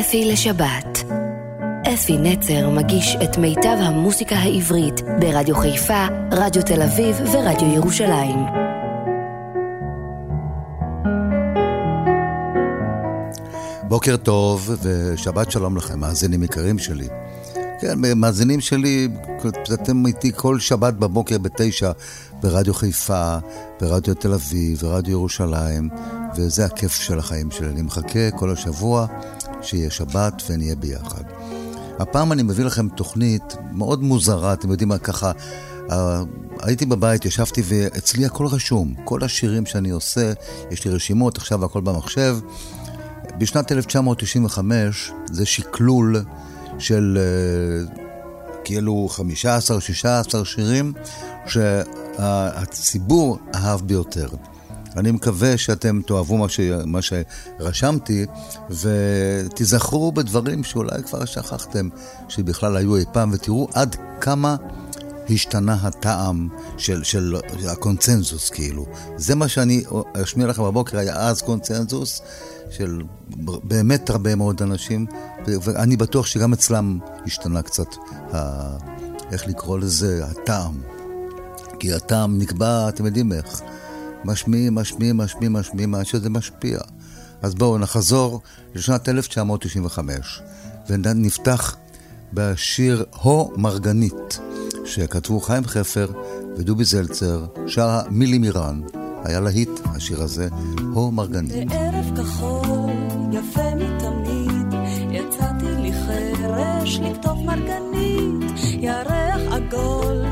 אפי לשבת. אפי נצר מגיש את מיטב המוסיקה העברית ברדיו חיפה, רדיו תל אביב ורדיו ירושלים. בוקר טוב ושבת שלום לכם, מאזינים יקרים שלי. כן, מאזינים שלי, אתם איתי כל שבת בבוקר בתשע ברדיו חיפה, ברדיו תל אביב, ברדיו ירושלים, וזה הכיף של החיים שלי. אני מחכה כל השבוע שיהיה שבת ונהיה ביחד. הפעם אני מביא לכם תוכנית מאוד מוזרה, אתם יודעים מה, ככה, הייתי בבית, ישבתי ואצלי הכל רשום. כל השירים שאני עושה, יש לי רשימות, עכשיו הכל במחשב. בשנת 1995 זה שקלול של uh, כאילו 15-16 שירים שהציבור אהב ביותר. אני מקווה שאתם תאהבו מה, ש... מה שרשמתי ותיזכרו בדברים שאולי כבר שכחתם שבכלל היו אי פעם ותראו עד כמה השתנה הטעם של, של הקונצנזוס כאילו. זה מה שאני אשמיע לכם בבוקר, היה אז קונצנזוס של באמת הרבה מאוד אנשים ואני בטוח שגם אצלם השתנה קצת, ה... איך לקרוא לזה, הטעם. כי הטעם נקבע, אתם יודעים איך. משמיעים, משמיעים, משמיעים, משמיעים, עד שזה משפיע. אז בואו נחזור לשנת 1995, ונפתח בשיר הו מרגנית, שכתבו חיים חפר ודובי זלצר, שרה מילי מירן. היה להיט השיר הזה, הו מרגנית. בערב כחול, יפה מתמיד, יצאתי לי חרש לכתוב מרגנית, ירח עגול,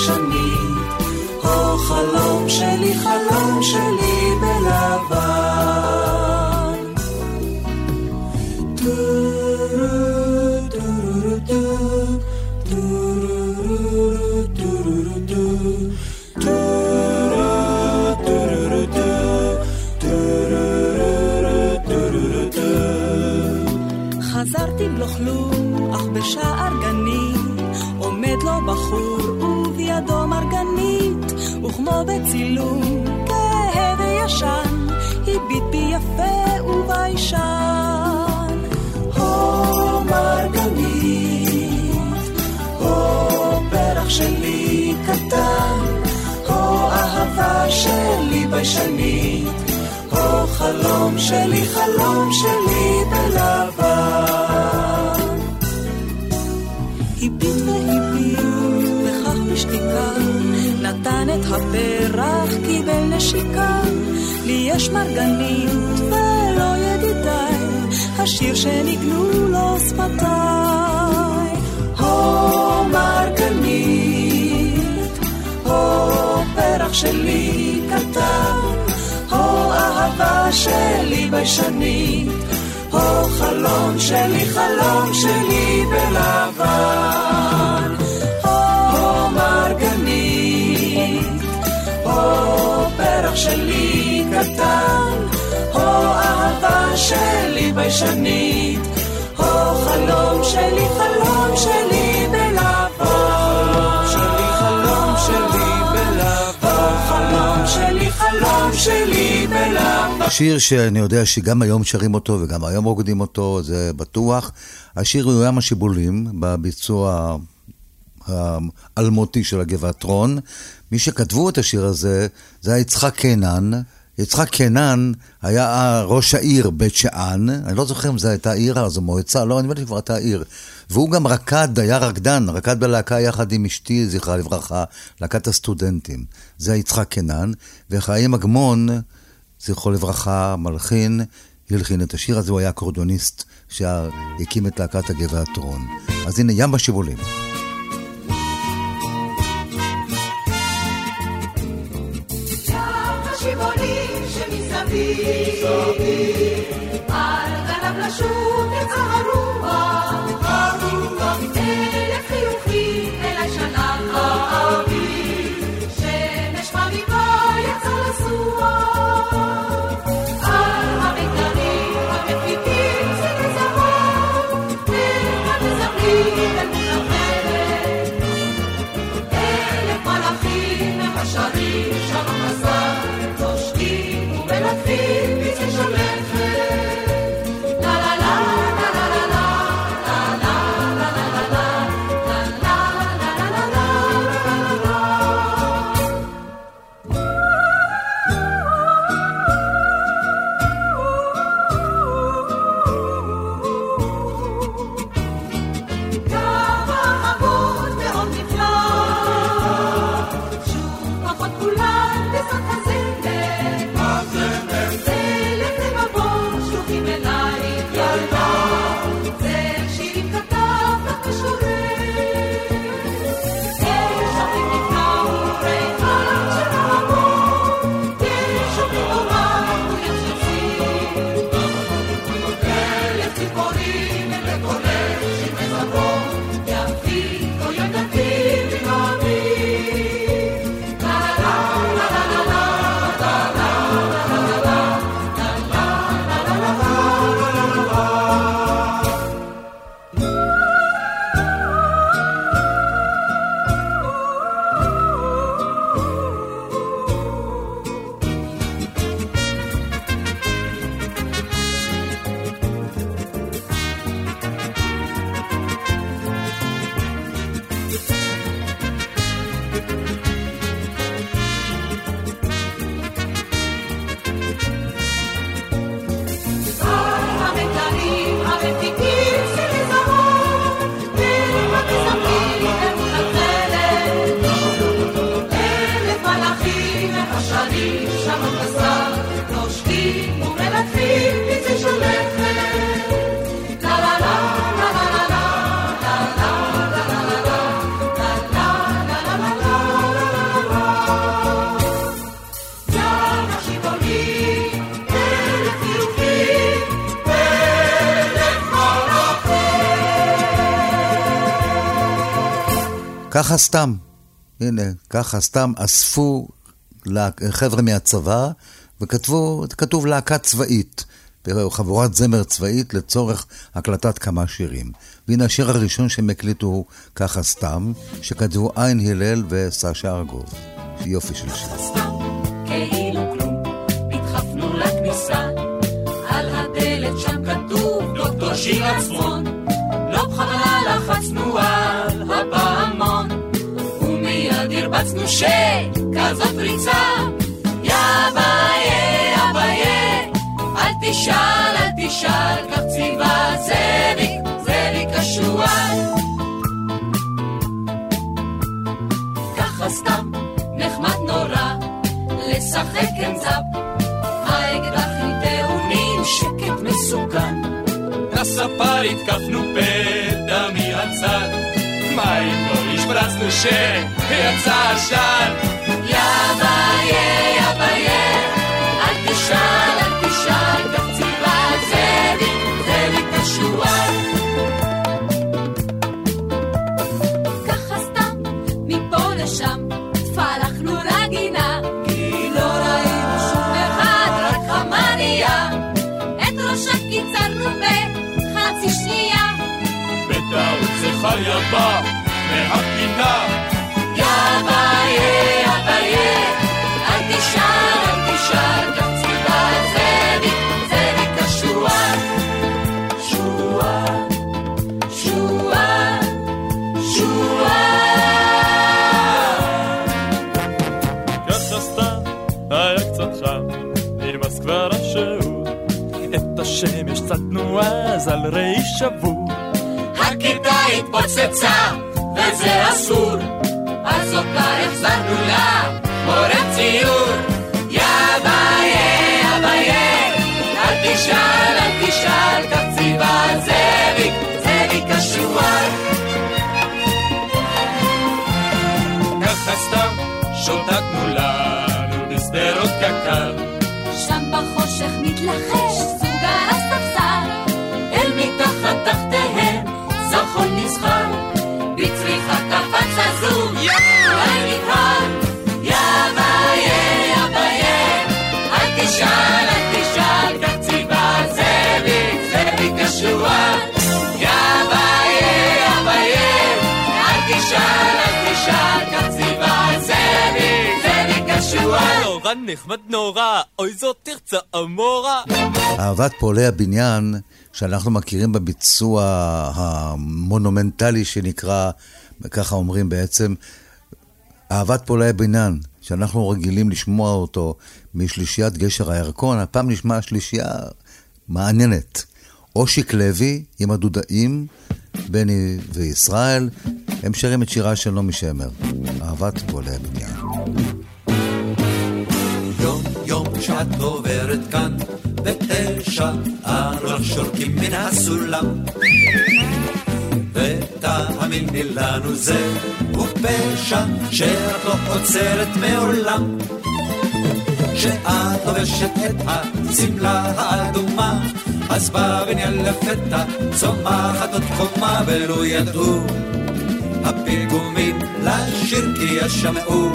שלי ביישנית, הו חלום שלי, חלום שלי וכמו בצילום כהה וישן, הביט בי יפה וביישן. הו מרגנית, הו פרח שלי קטן, הו אהבה שלי ביישנית, הו חלום שלי, חלום שלי בלבן. הפרח, קיבל נשיקה. לי יש מרגנית ולא ידידיי, השיר שניגנו לו שפתיי. הו מרגנית, הו פרח שלי קטן, הו אהבה שלי ביישנית, הו חלום שלי, חלום שלי בלבן. שלי קטן, הו אהבה שלי ביישנית, הו חלום שלי, חלום שלי בלבן. שלי, חלום שלי בלבן. חלום שלי, חלום שלי בלבן. שיר שאני יודע שגם היום שרים אותו וגם היום רוקדים אותו, זה בטוח. השיר הוא ים השיבולים בביצוע האלמותי של הגבעת רון. מי שכתבו את השיר הזה, זה היה יצחק קינן. יצחק קינן היה ראש העיר בית שאן, אני לא זוכר אם זו הייתה עיר אז או מועצה, לא, אני חושב שכבר הייתה עיר. והוא גם רקד, היה רקדן, רקד בלהקה יחד עם אשתי, זכרה לברכה, להקת הסטודנטים. זה יצחק קינן, וחיים אגמון זכרו לברכה, מלחין, הלחין את השיר הזה, הוא היה אקורדוניסט שהקים את להקת הגבע הטרון. אז הנה, ים בשיבולים. صافي صافي على الذهب لشوك الزهر ככה סתם. הנה, ככה סתם אספו חבר'ה מהצבא וכתבו, כתוב להקה צבאית, חבורת זמר צבאית לצורך הקלטת כמה שירים. והנה השיר הראשון שהם הקליטו הוא ככה סתם, שכתבו עין הלל וסשה ארגוב. יופי של שיר. כאילו שיר עצמון, הרבצנו שכזאת ריצה, יא אביי, אל תשאל, אל תשאל, כך ציווה זאביק, זאביק השועל. ככה סתם, נחמד נורא, לשחק עם זאפ. האקדח עם טעונים, שקט מסוכן. הספר התקפנו פתע השפרצנו שיצא עשן יא אביי, אביי, אל תשאל, אל תשאל, ציווה זאביק, זאביק השועל. ככה סתם, מפה לשם, פלחנו לגינה, כי לא ראינו שום אחד, רק חמניה. את ראשה קיצרנו בחצי שנייה. בטעות זכריה בא מהפינה יא אביי, אביי, אל תשאל, אל תשאל, ציווה זאביק, זאביק השועל. שועל, שועל, שועל. ככה סתם היה קצת חם נמאס כבר את השמש צדנו אז על ראי שבור הכיתה התפוצצה, אז זה אסור. אז עוד כבר החזרנו לה מורת ציור. יא ביי, יא ביי, אל תשאל, אל תשאל, כך ציווה זאביק, זאביק השועל. ככה סתם שותקנו לנו בשדרות קק"ל. שם בחושך מתלחם נורא נחמד נורא, אוי זאת תרצה אמורה. אהבת פועלי הבניין, שאנחנו מכירים בביצוע המונומנטלי שנקרא, ככה אומרים בעצם, אהבת פועלי הבניין, שאנחנו רגילים לשמוע אותו משלישיית גשר הירקון, הפעם נשמע שלישייה מעניינת. אושיק לוי עם הדודאים, בני וישראל, הם שרים את שירה של נעמי שמר, אהבת פועלי הבניין. יום יום שאת עוברת כאן, בתשע ארבע שורקים מן הסולם. ותאמיני לנו זה הוא פשע שאת לא עוצרת מעולם. כשאת לובשת את השמלה האדומה, אז בבניין לפתע צומחת עוד קומה ולו ידעו הפיגומים לשיר כי ישמעו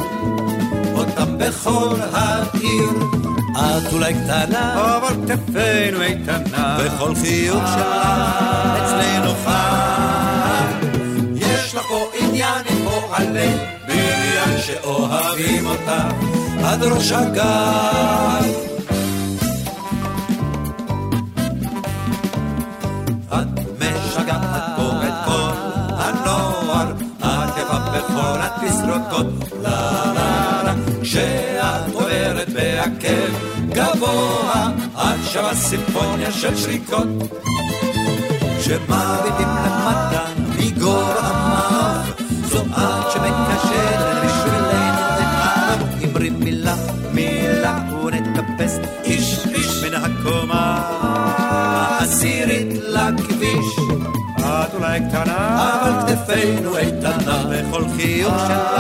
אותם בכל העיר. את אולי קטנה, אבל כתפינו איתנה, וכל חיוך שלך אצלנו חי. יש לך פה עניין עם פועלי בניין שאוהבים אותך עד ראש הגן. את משגעת פה את כל הנוער, את יפה בכל התסרוקות, גבוה, את שווה סימפוניה של שריקות. כשמביטים למטה מגור המעוף, זו את שמקשרת בשבילנו את העם, אמרי מילה, מילה, ונטפס איש איש מן הקומה העשירית לכביש. את אולי קטנה, אבל כתפינו איתנה, וכל חיוך שלך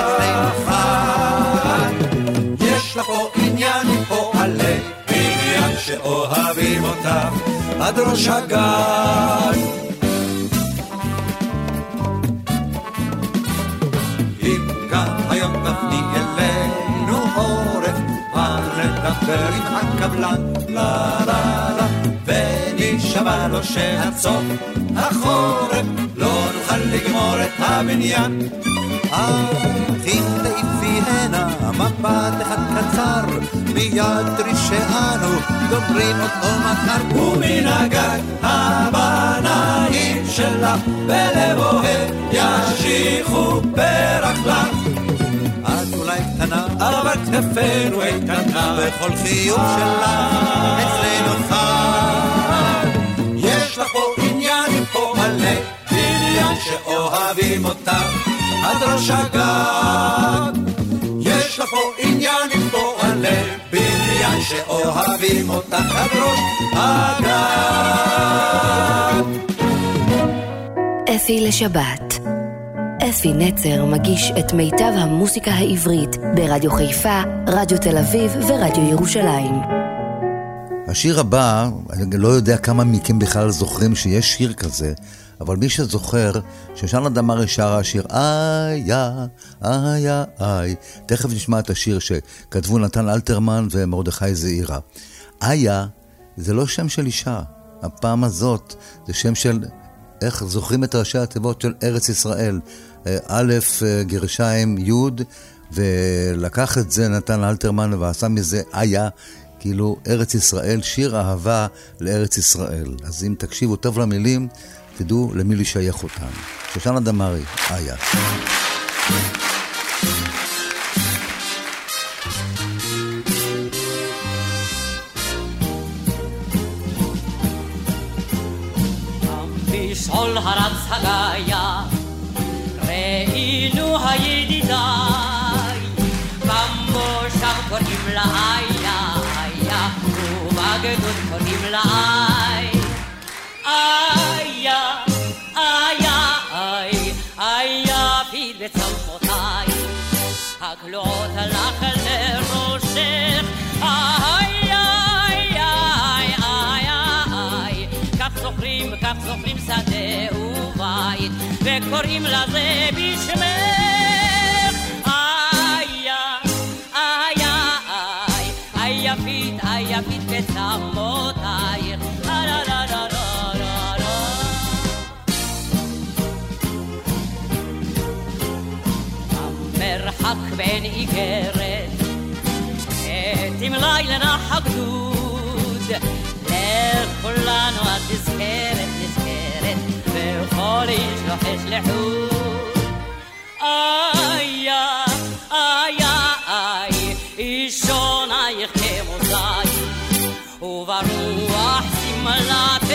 אצלנו חי. יש לך פה בניין שאוהבים אותך עד ראש הגן. אם גם היום תפני אלינו עורף, מה נדבר עם הקבלן, לה לה לה, ונשבע לו שעד סוף החורף לא נוכל לגמור את הבניין. אך אם תעיפי הנה מבט אחד קצר, מיד תראי שאנו גומרים אותו מחר. ומן הגג הבנאים שלך בלב אוהב ישיחו פרח לך. את אולי קטנה, אבל כתפינו איתנה, וכל חיוך שלך אצלנו חי. יש לך פה עניין עם פועלי בניין שאוהבים אותך עד ראש הגג. לך פה עניין עם פועלי בניין שאוהבים אותך עד ראש הגג. אפי לשבת. אפי נצר מגיש את מיטב המוסיקה העברית ברדיו חיפה, רדיו תל אביב ורדיו ירושלים. השיר הבא, אני לא יודע כמה מכם בכלל זוכרים שיש שיר כזה, אבל מי שזוכר, שושנה דמארי שרה השיר איה, איה, איי. תכף נשמע את השיר שכתבו נתן אלתרמן ומרדכי זעירה. איה זה לא שם של אישה, הפעם הזאת זה שם של, איך זוכרים את ראשי התיבות של ארץ ישראל. א', גרשיים, י', ולקח את זה נתן אלתרמן ועשה מזה איה. כאילו ארץ ישראל, שיר אהבה לארץ ישראל. אז אם תקשיבו טוב למילים, תדעו למי לשייך אותם. שושנה דמארי, איה. משעול הרץ הגיה, ראינו הידידיי, במושב קוראים לה איה, איה, ובגדוד קוראים לה. איה, הקלועות לך לראשך, איי, איי, איי, איי, איי, כך זוכרים, כך זוכרים שדה ובית, וקוראים לזה בשמך. המרחק בין איגרת עם לילה נח הגדוד. לכולנו את נזכרת, נזכרת, וכל איש לוחש לחוד. איי, איי, איי, אישונייך כמו זית, וברוח שמלתך,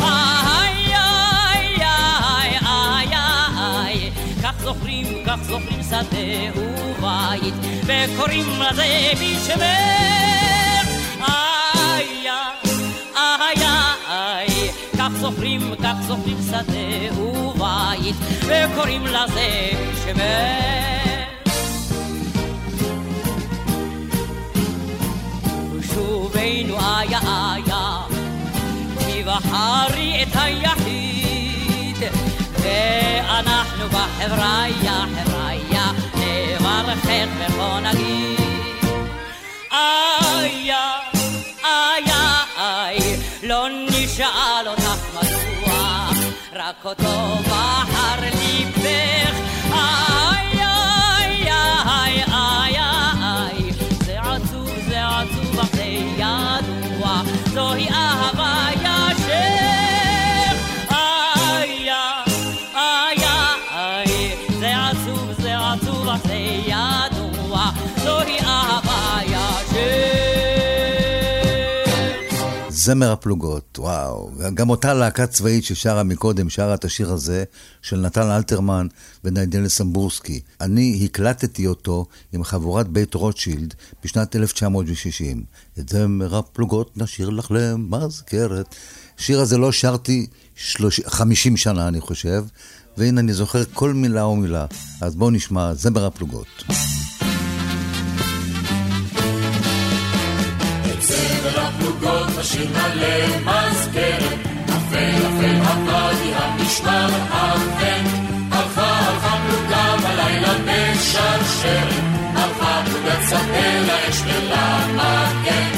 איי, איי, איי, איי, איי, כך זוכרים, כך זוכרים שדה ובית, וקוראים לזה בשמך, איי, איי, איי, כך זוכרים, כך זוכרים שדה ובית, וקוראים לזה בשמך. ושובנו איה איה, תבחרי את היחיד, ואנחנו בחבריה, חבריה, נברכך וכה נגיד. איה, איה, איי, לא נשאל אותך מדוע, רק אותו בחר ליבך. זמר הפלוגות, וואו. גם אותה להקה צבאית ששרה מקודם, שרה את השיר הזה, של נתן אלתרמן וניידל סמבורסקי. אני הקלטתי אותו עם חבורת בית רוטשילד בשנת 1960. את זמר הפלוגות נשאיר לך למזכרת. השיר הזה לא שרתי 30, 50 שנה, אני חושב, והנה אני זוכר כל מילה ומילה. אז בואו נשמע זמר הפלוגות. נשאיר לה למזכרת, אפל אפל הוואדי המשמר האפל, הלכה הלכה פלוגה בלילה בשרשרת, הלכה פלוגת שדה לאש ולמגן,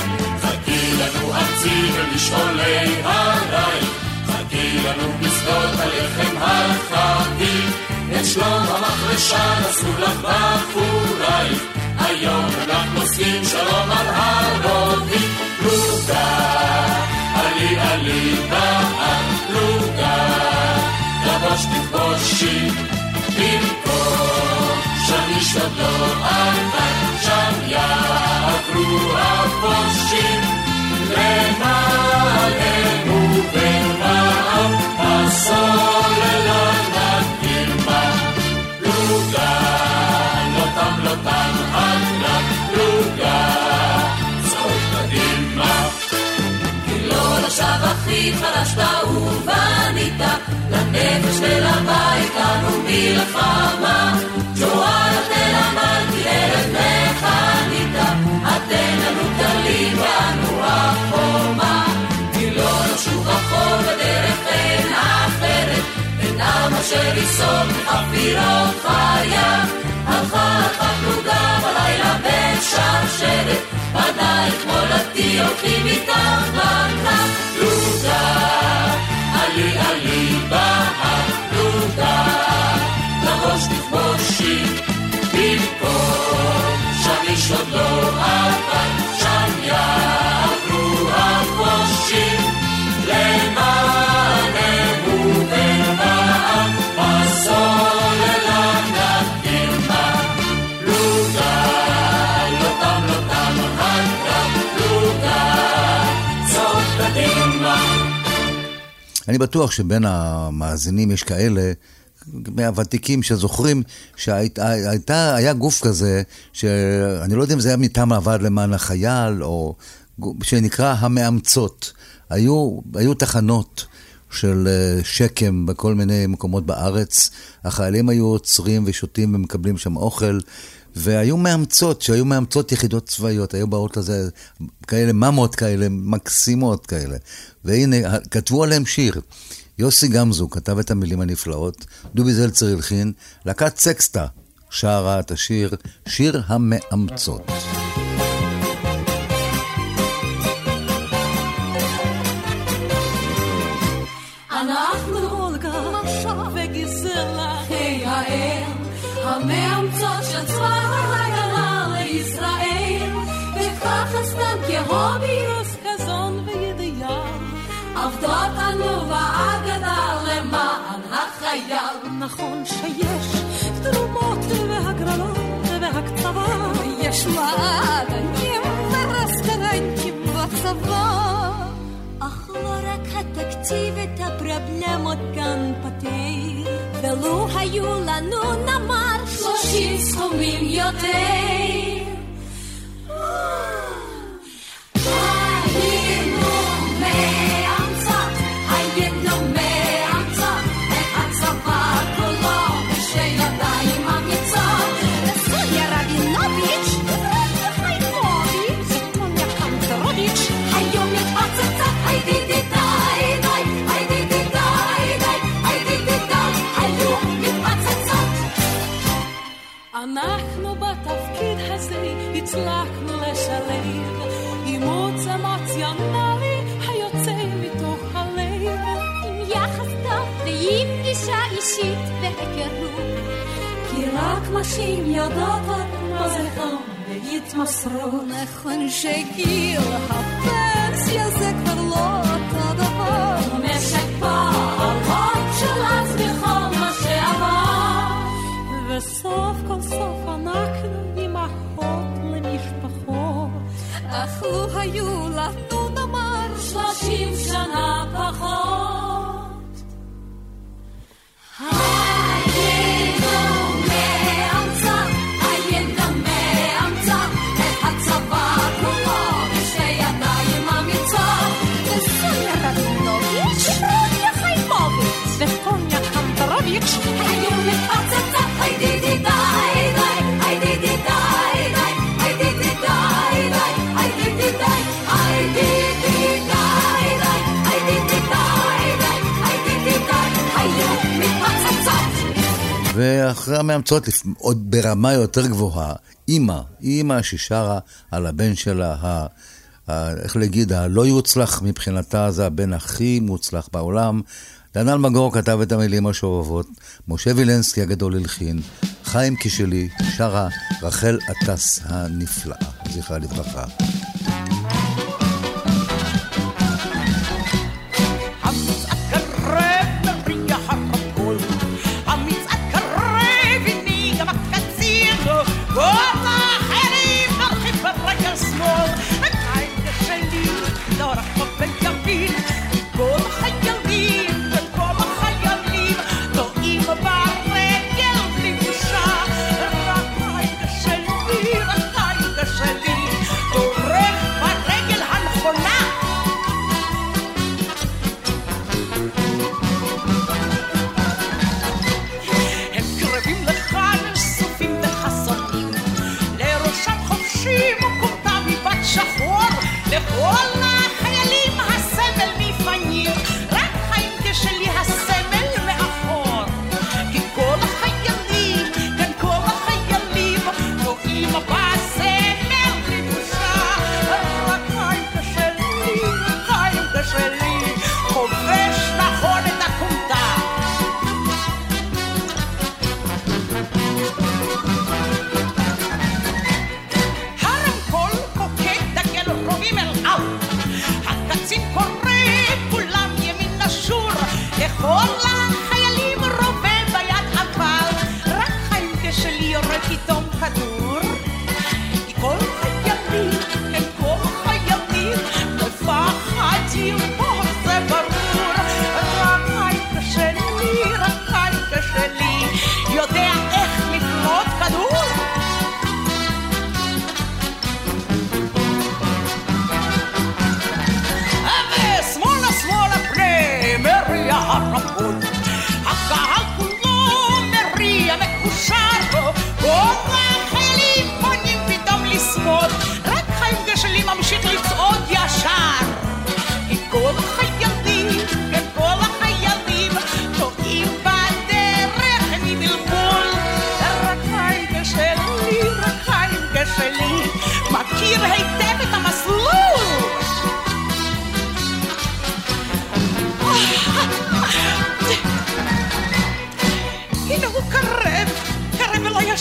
חכי לנו ארצי ומשעולי הרייך, חכי לנו בשדות הלחם החביב, את שלום המחרשה נשאו לך בחורייך, היום אנחנו עושים שלום על הרובים, פלוגה, עלי עלי בעל פלוגה, לבוש תפגושי במקום, שם איש עוד לא עבד, שם יעברו הפושעים, למעננו במעם, הסוללה חלשת ובנית, לנפש ולבית לנו מלחמה. ג'ואל תל אמרתי ארץ וחנית, אתן לנו טלים ואנו החומה. כי לא נשוב אחור בדרך אין אחרת, אין עם אשר יסוד מחפירות חיה. הלכה הלכה פלוגה בלילה בין שרשרת, בנייך מולדתי הולכים איתך בנה. Ali, Ali. אני בטוח שבין המאזינים יש כאלה, מהוותיקים שזוכרים שהיה גוף כזה, שאני לא יודע אם זה היה מטעם הוועד למען החייל, או שנקרא המאמצות. היו, היו תחנות של אה, שקם בכל מיני מקומות בארץ, החיילים היו עוצרים ושותים ומקבלים שם אוכל. והיו מאמצות, שהיו מאמצות יחידות צבאיות, היו באות לזה כאלה ממות כאלה, מקסימות כאלה. והנה, כתבו עליהם שיר. יוסי גמזו כתב את המילים הנפלאות, דובי זלצר הלחין, להקת סקסטה שרה את השיר, שיר המאמצות. מהאמצות של צבא ההגנה לישראל, וכך הסתם כהוביוס חזון וידיעה, עבדו אותנו באגדה למען החייל. נכון שיש תרומות והגרלות והקצבה, יש מעדנים ורסטרנטים בצבא. אך לא רק התקציב את הפרבלמות גם פתר, ולו היו לנו נמל 30 סכומים יותר. אנחנו בתפקיד הזה הצלחנו לשלב אימוץ אמוציונלי היוצא מתוך הלב. עם יחס טוב ועם גישה אישית והיכרות. כי רק נשים יודעות עוד מה זה חום והתמסרות. נכון שגיל הפנסיה זה כבר לא אותו וסוף כל סוף אנחנו אימהות למשפחות, אך לו היו לנו נאמר שלושים שנה ואחרי המאמצות, עוד ברמה יותר גבוהה, אימא, אימא ששרה על הבן שלה, ה, ה, איך להגיד, הלא יוצלח מבחינתה, זה הבן הכי מוצלח בעולם. דנאל מגור כתב את המילים השובבות, משה וילנסקי הגדול הלחין, חיים כשלי שרה רחל עטס הנפלאה, זכרה לברכה.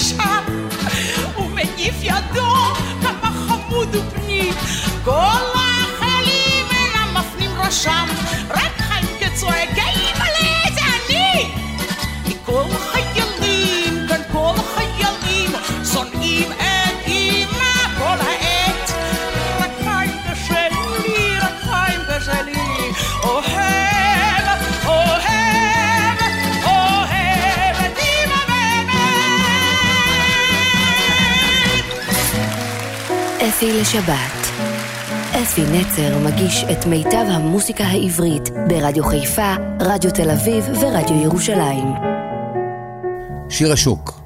ישר הוא מניף ידו, כמה חמוד הוא כל האחלים אינם מפנים ראשם. אפי לשבת. אפי נצר מגיש את מיטב המוסיקה העברית ברדיו חיפה, רדיו תל אביב ורדיו ירושלים. שיר השוק.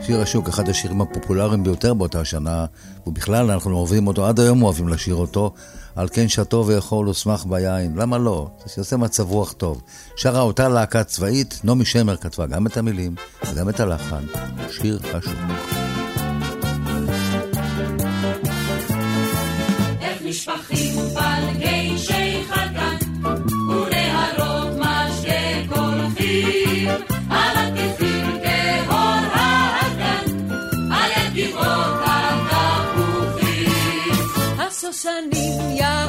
שיר השוק, אחד השירים הפופולריים ביותר באותה שנה, ובכלל אנחנו אוהבים אותו, עד היום אוהבים לשיר אותו, על כן שתו ויכול ושמח ביין, למה לא? זה שעושה מצב רוח טוב. שרה אותה להקה צבאית, נעמי שמר כתבה גם את המילים וגם את הלחן, שיר השוק. esa niña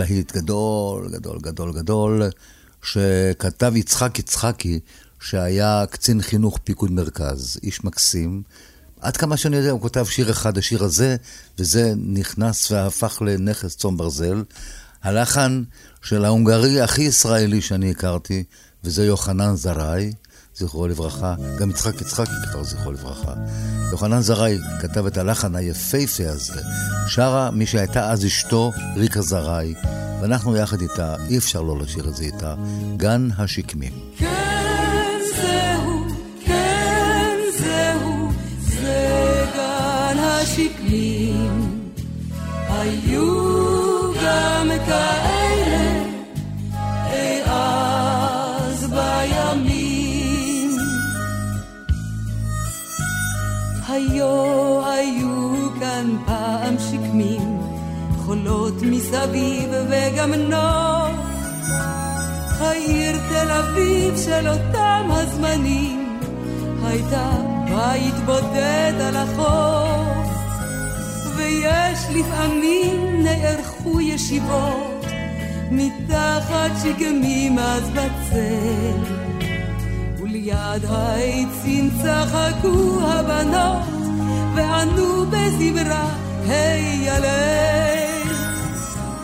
להיט גדול, גדול, גדול, גדול, שכתב יצחק יצחקי, שהיה קצין חינוך פיקוד מרכז, איש מקסים. עד כמה שאני יודע, הוא כותב שיר אחד, השיר הזה, וזה נכנס והפך לנכס צאן ברזל. הלחן של ההונגרי הכי ישראלי שאני הכרתי, וזה יוחנן זרעי, זכרו לברכה. גם יצחק יצחקי כתב זכרו לברכה. יוחנן זרעי כתב את הלחן היפהפה הזה. שרה מי שהייתה אז אשתו, ריקה זרעי, ואנחנו יחד איתה, אי אפשר לא לשיר את זה איתה, גן השקמים. כן זהו, כן זהו, זה גן השקמים. היו גם כאלה היו היו כאן פעם שקמים, חולות מסביב וגם נוף. העיר תל אביב של אותם הזמנים הייתה בית בודד על החוף ויש לפעמים נערכו ישיבות מתחת שגמים אז בצל וליד העצים צחקו הבנות וענו בזמרה היי הלל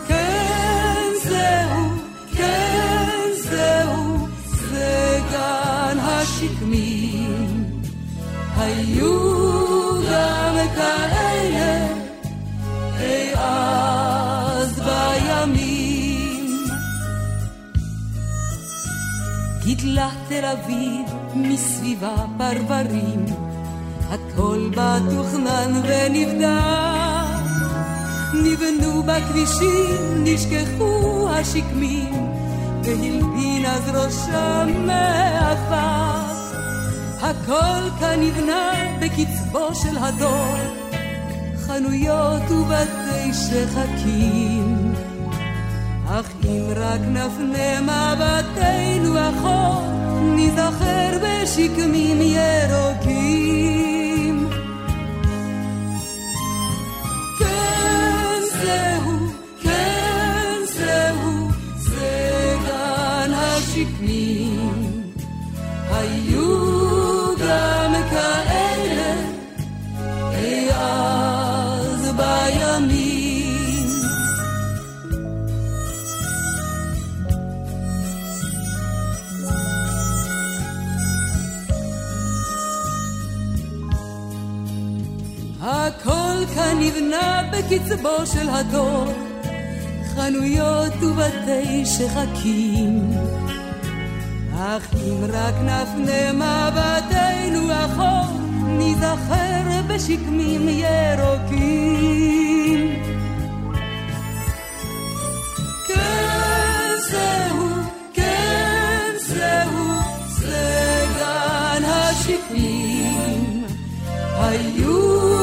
כן זהו, כן זהו, זה גן השקמים. היו גם כאלה אי אז גידלה תל אביב מסביבה פרברים, הכל בה תוכנן ונבדק. נבנו בכבישים, נשכחו השקמים, והלבין אז ראשם מעפר. הכל כאן נבנה בקצבו של הדור, חנויות ובתי שחקים. אך אם רק נפנה מבטנו אחור, ניזכר בשקמים ירוקים. כן, זהו, נבנה בקצבו של הדור, חנויות ובתי שחקים. אך אם רק נפנה מבטנו אחור, ניזכר בשקמים ירוקים. כן, זהו, כן, זהו, זה גן השקמים. היו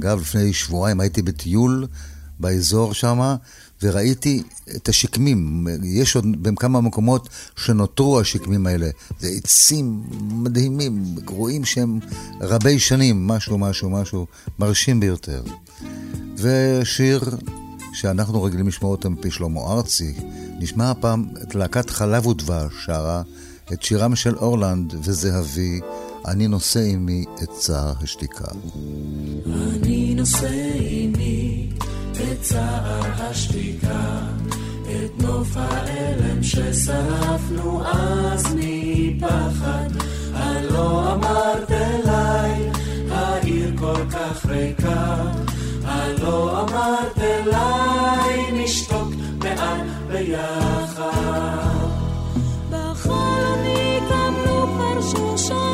אגב, לפני שבועיים הייתי בטיול באזור שם, וראיתי את השקמים. יש עוד בכמה מקומות שנותרו השקמים האלה. זה עצים מדהימים, רואים שהם רבי שנים, משהו, משהו, משהו, מרשים ביותר. ושיר שאנחנו רגילים לשמוע אותו מפי שלמה ארצי, נשמע הפעם את להקת חלב ודבש שרה את שירם של אורלנד וזהבי, אני נושא עימי את צער השתיקה. אני נושא עימי את צער השתיקה, את נוף האלם ששרפנו אז מפחד. הלא אמרת אליי, העיר כל כך ריקה. הלא אמרת אליי, נשתוק מעט ביחד. בחלוני קמנו כבר שושני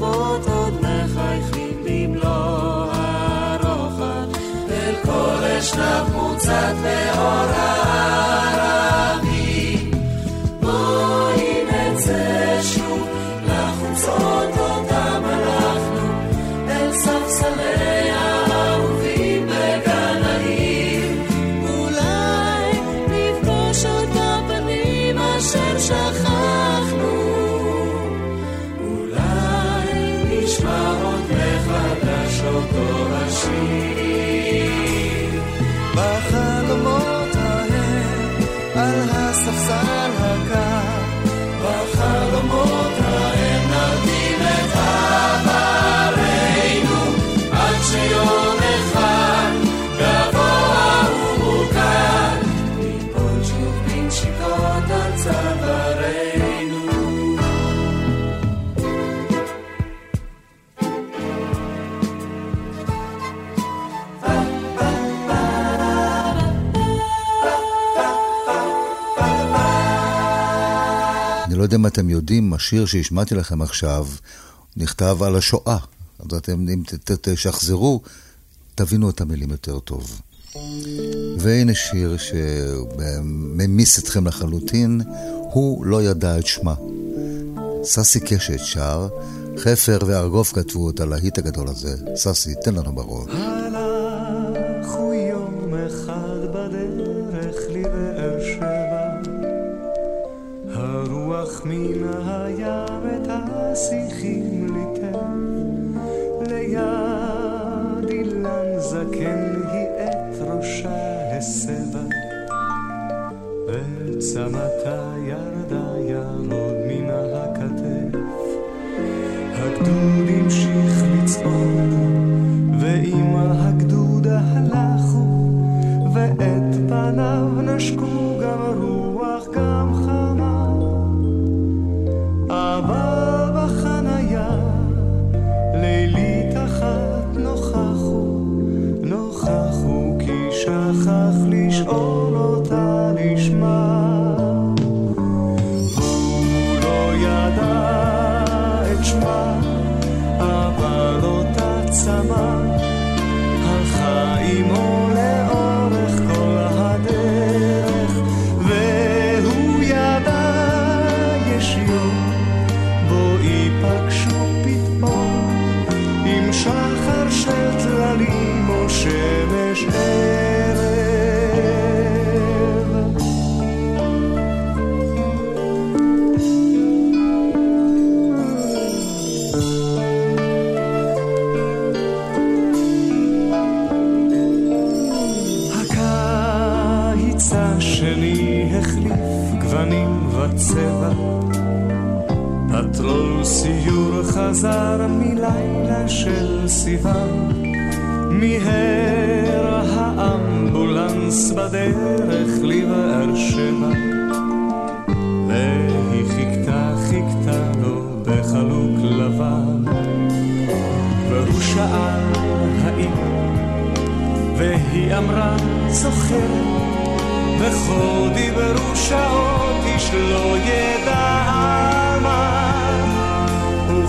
הרחובות עוד מחייכים במלוא הרוחב, אל כל אשת זנב מוצת באור יודע אם אתם יודעים, השיר שהשמעתי לכם עכשיו נכתב על השואה. אז אתם, אם תשחזרו, תבינו את המילים יותר טוב. והנה שיר שממיס אתכם לחלוטין, הוא לא ידע את שמה. ססי קשת שר, חפר וארגוב כתבו את הלהיט הגדול הזה. ססי, תן לנו בראש. חזר מלילה של סיוון מיהר האמבולנס בדרך לבאר שבע. והיא חיכתה חיכתה לו בחלוק לבן והוא שאל האם והיא אמרה זוכרת וכה דיברו שעות איש לא ידע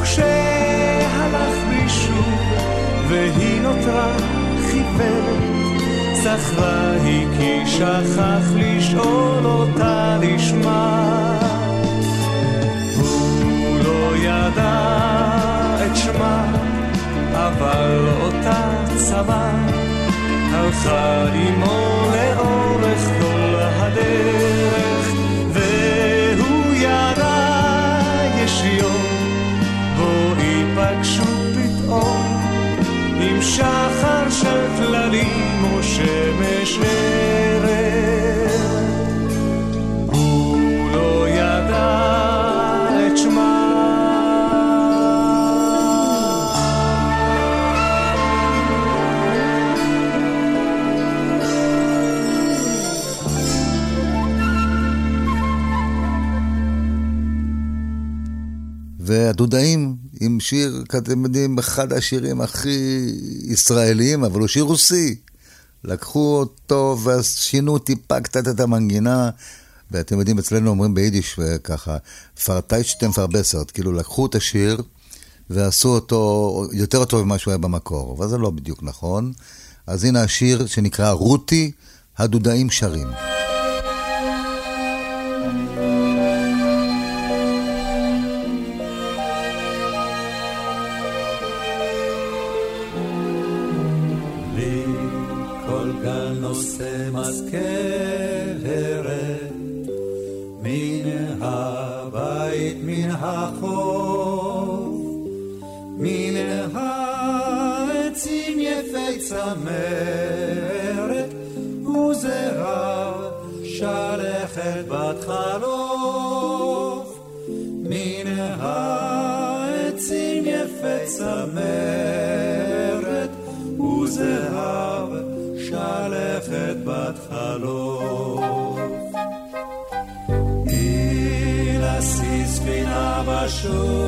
וכשהלך בלי שוב והיא נותרה חיוורת. זכרה היא כי שכח לשאול אותה לשמה. הוא לא ידע את שמה אבל אותה צמא הלכה עמו לאורך כל הדרך, שחר של טללים או שמש ערב. הוא לא ידע את שמה והדודאים עם שיר, אתם יודעים, אחד השירים הכי ישראליים, אבל הוא שיר רוסי. לקחו אותו ושינו טיפה קצת את המנגינה, ואתם יודעים, אצלנו אומרים ביידיש ככה, פרטיישטם פרבסרט, כאילו לקחו את השיר ועשו אותו יותר טוב ממה שהוא היה במקור, אבל זה לא בדיוק נכון. אז הנה השיר שנקרא רותי, הדודאים שרים. show.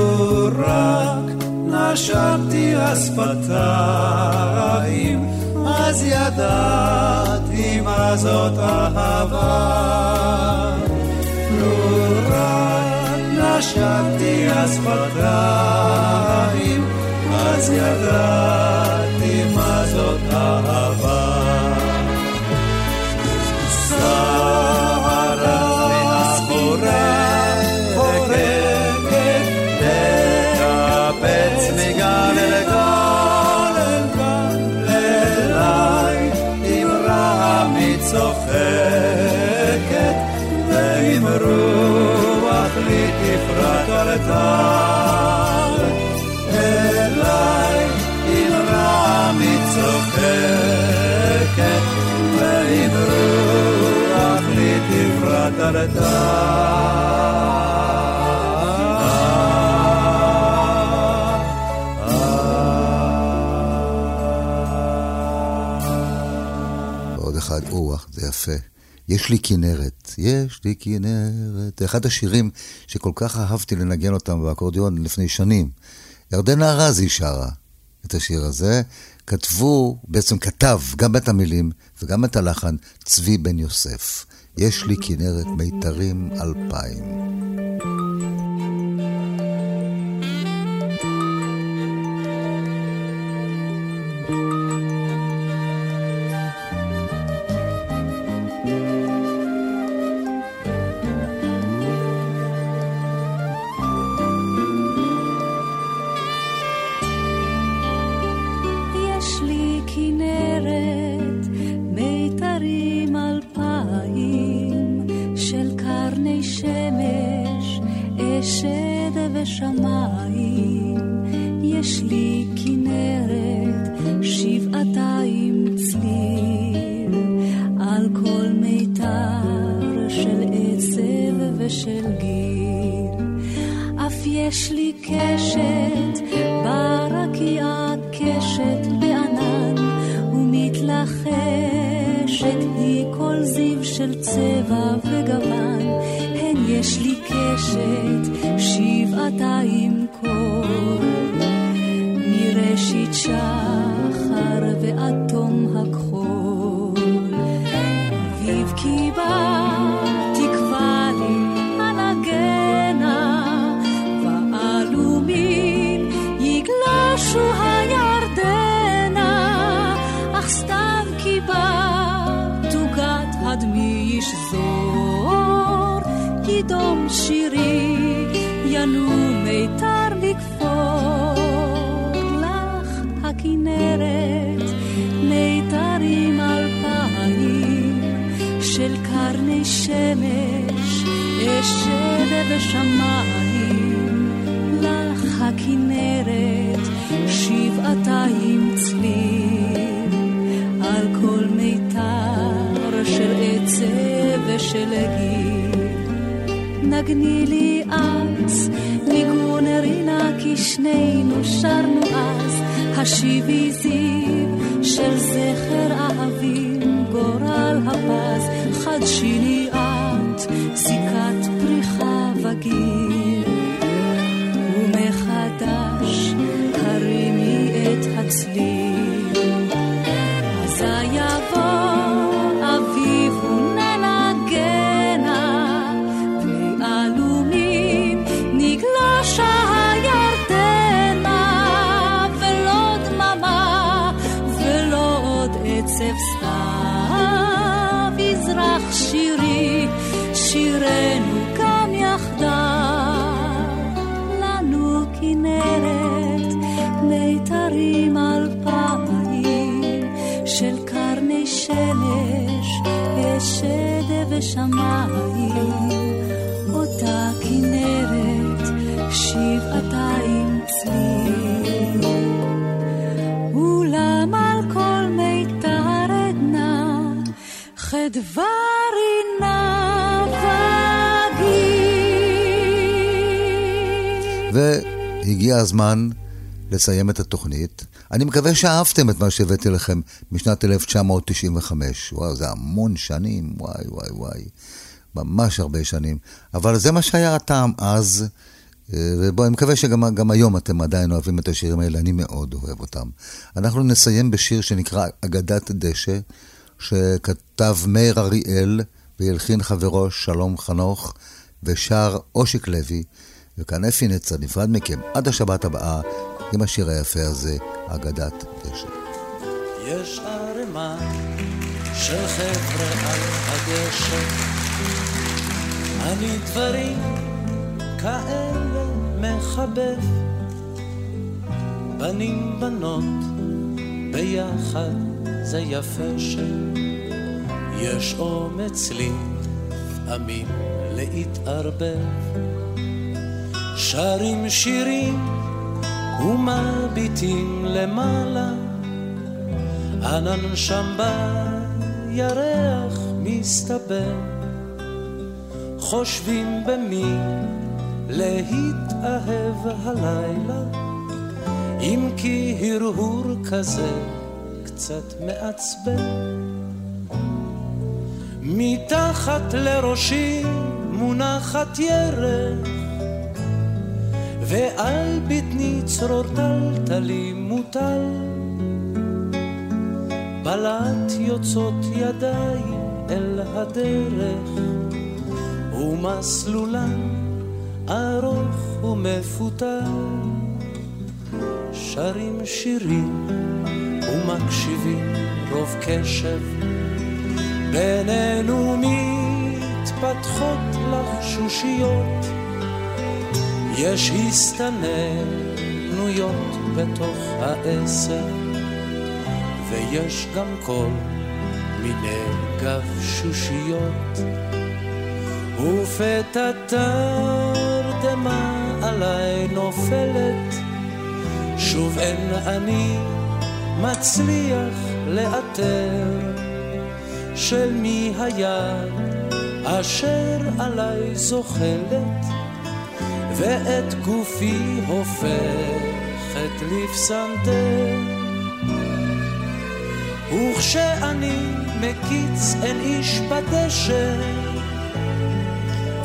אותו רק נשמתי השפתיים, אז ידעתי מה זאת אהבה. לו רק נשמתי השפתיים, אז ידעתי מה זאת אהבה. שקט, ועברו אחלי תפרת הרתעה. זה יפה. יש לי כנרת, יש לי כנרת. זה אחד השירים שכל כך אהבתי לנגן אותם באקורדיון לפני שנים. ירדנה ארזי שרה את השיר הזה, כתבו, בעצם כתב גם את המילים וגם את הלחן, צבי בן יוסף. יש לי כנרת מיתרים אלפיים. שלגי. נגני לי את, ניגון הרינה כי שנינו שרנו אז, השיבי זיו של זכר אהבים, גורל הפז, חדשיני את, סיכת פריחה וגיל. ומחדש הרימי את הצליל. ושדה ושמיים. אותה כנרת, שבעתיים צליל. אולם על כל מיתר עדנה, חדווה רינה. והגיע הזמן לסיים את התוכנית. אני מקווה שאהבתם את מה שהבאתי לכם משנת 1995. וואו, זה המון שנים, וואי וואי וואי. ממש הרבה שנים. אבל זה מה שהיה הטעם אז, אה, ובואו, אני מקווה שגם גם היום אתם עדיין אוהבים את השירים האלה, אני מאוד אוהב אותם. אנחנו נסיים בשיר שנקרא אגדת דשא, שכתב מאיר אריאל והלחין חברו שלום חנוך, ושר אושיק לוי, וכאן אפי נצר נפרד מכם עד השבת הבאה עם השיר היפה הזה, אגדת דשא. יש ערימה של חבר'ה על הדשא, אני דברים כאלה מחבב. בנים בנות ביחד זה יפה שיש אומץ לי לפעמים להתערבב. שרים שירים ומביטים למעלה, ענן שם בירח מסתבר. חושבים במי להתאהב הלילה, אם כי הרהור כזה קצת מעצבן. מתחת לראשי מונחת ירך, ועל בטני צרור טלטלי מוטל. בלט יוצאות ידיים אל הדרך, ומסלולן ארוך ומפותל. שרים שירים ומקשיבים רוב קשב, בינינו מתפתחות לחשושיות. יש הסתננויות בתוך העשר, ויש גם כל מיני גבשושיות. ופתע תרדמה עליי נופלת, שוב אין אני מצליח לאתר של מי היד אשר עליי זוחלת. ואת גופי הופכת לפסנתר. וכשאני מקיץ אין איש בדשא,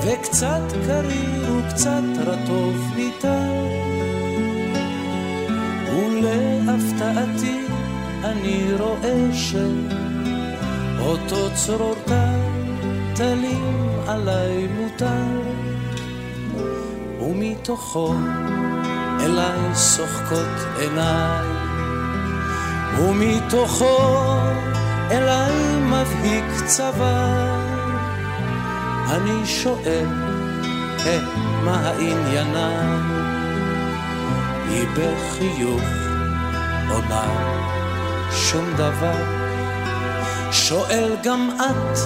וקצת קריר וקצת רטוב ניתן, ולהפתעתי אני רואה שאותו צרור טלים עליי מוטל. ומתוכו אליי שוחקות עיניי, ומתוכו אליי מבהיק צוואר. אני שואל, hey, מה העניינה? היא בחיוך עונה שום דבר. שואל גם את,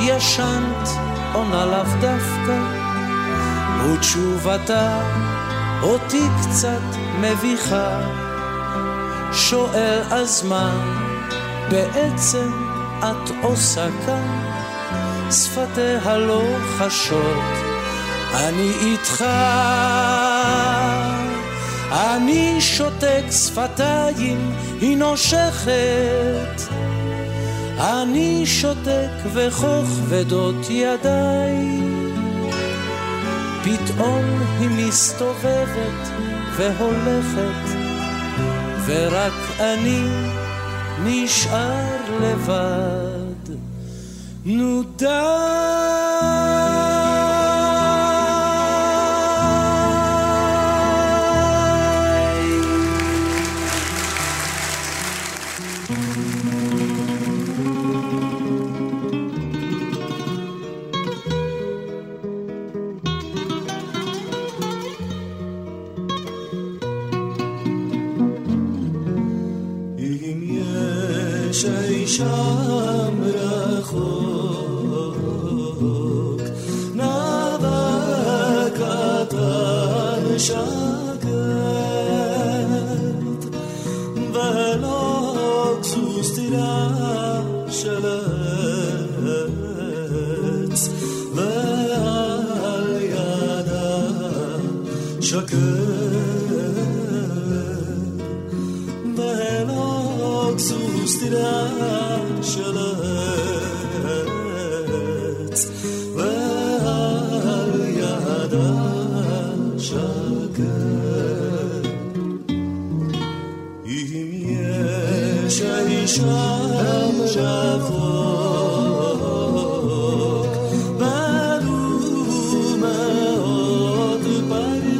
ישנת, עונה לאו דווקא. ותשובתה אותי קצת מביכה. שואל אז מה בעצם את עושה כאן, שפתיה לא חשות, אני איתך. אני שותק שפתיים, היא נושכת. אני שותק וכוך ודות ידיי. פתאום היא מסתובבת והולכת, ורק אני נשאר לבד. נו די!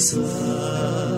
sun.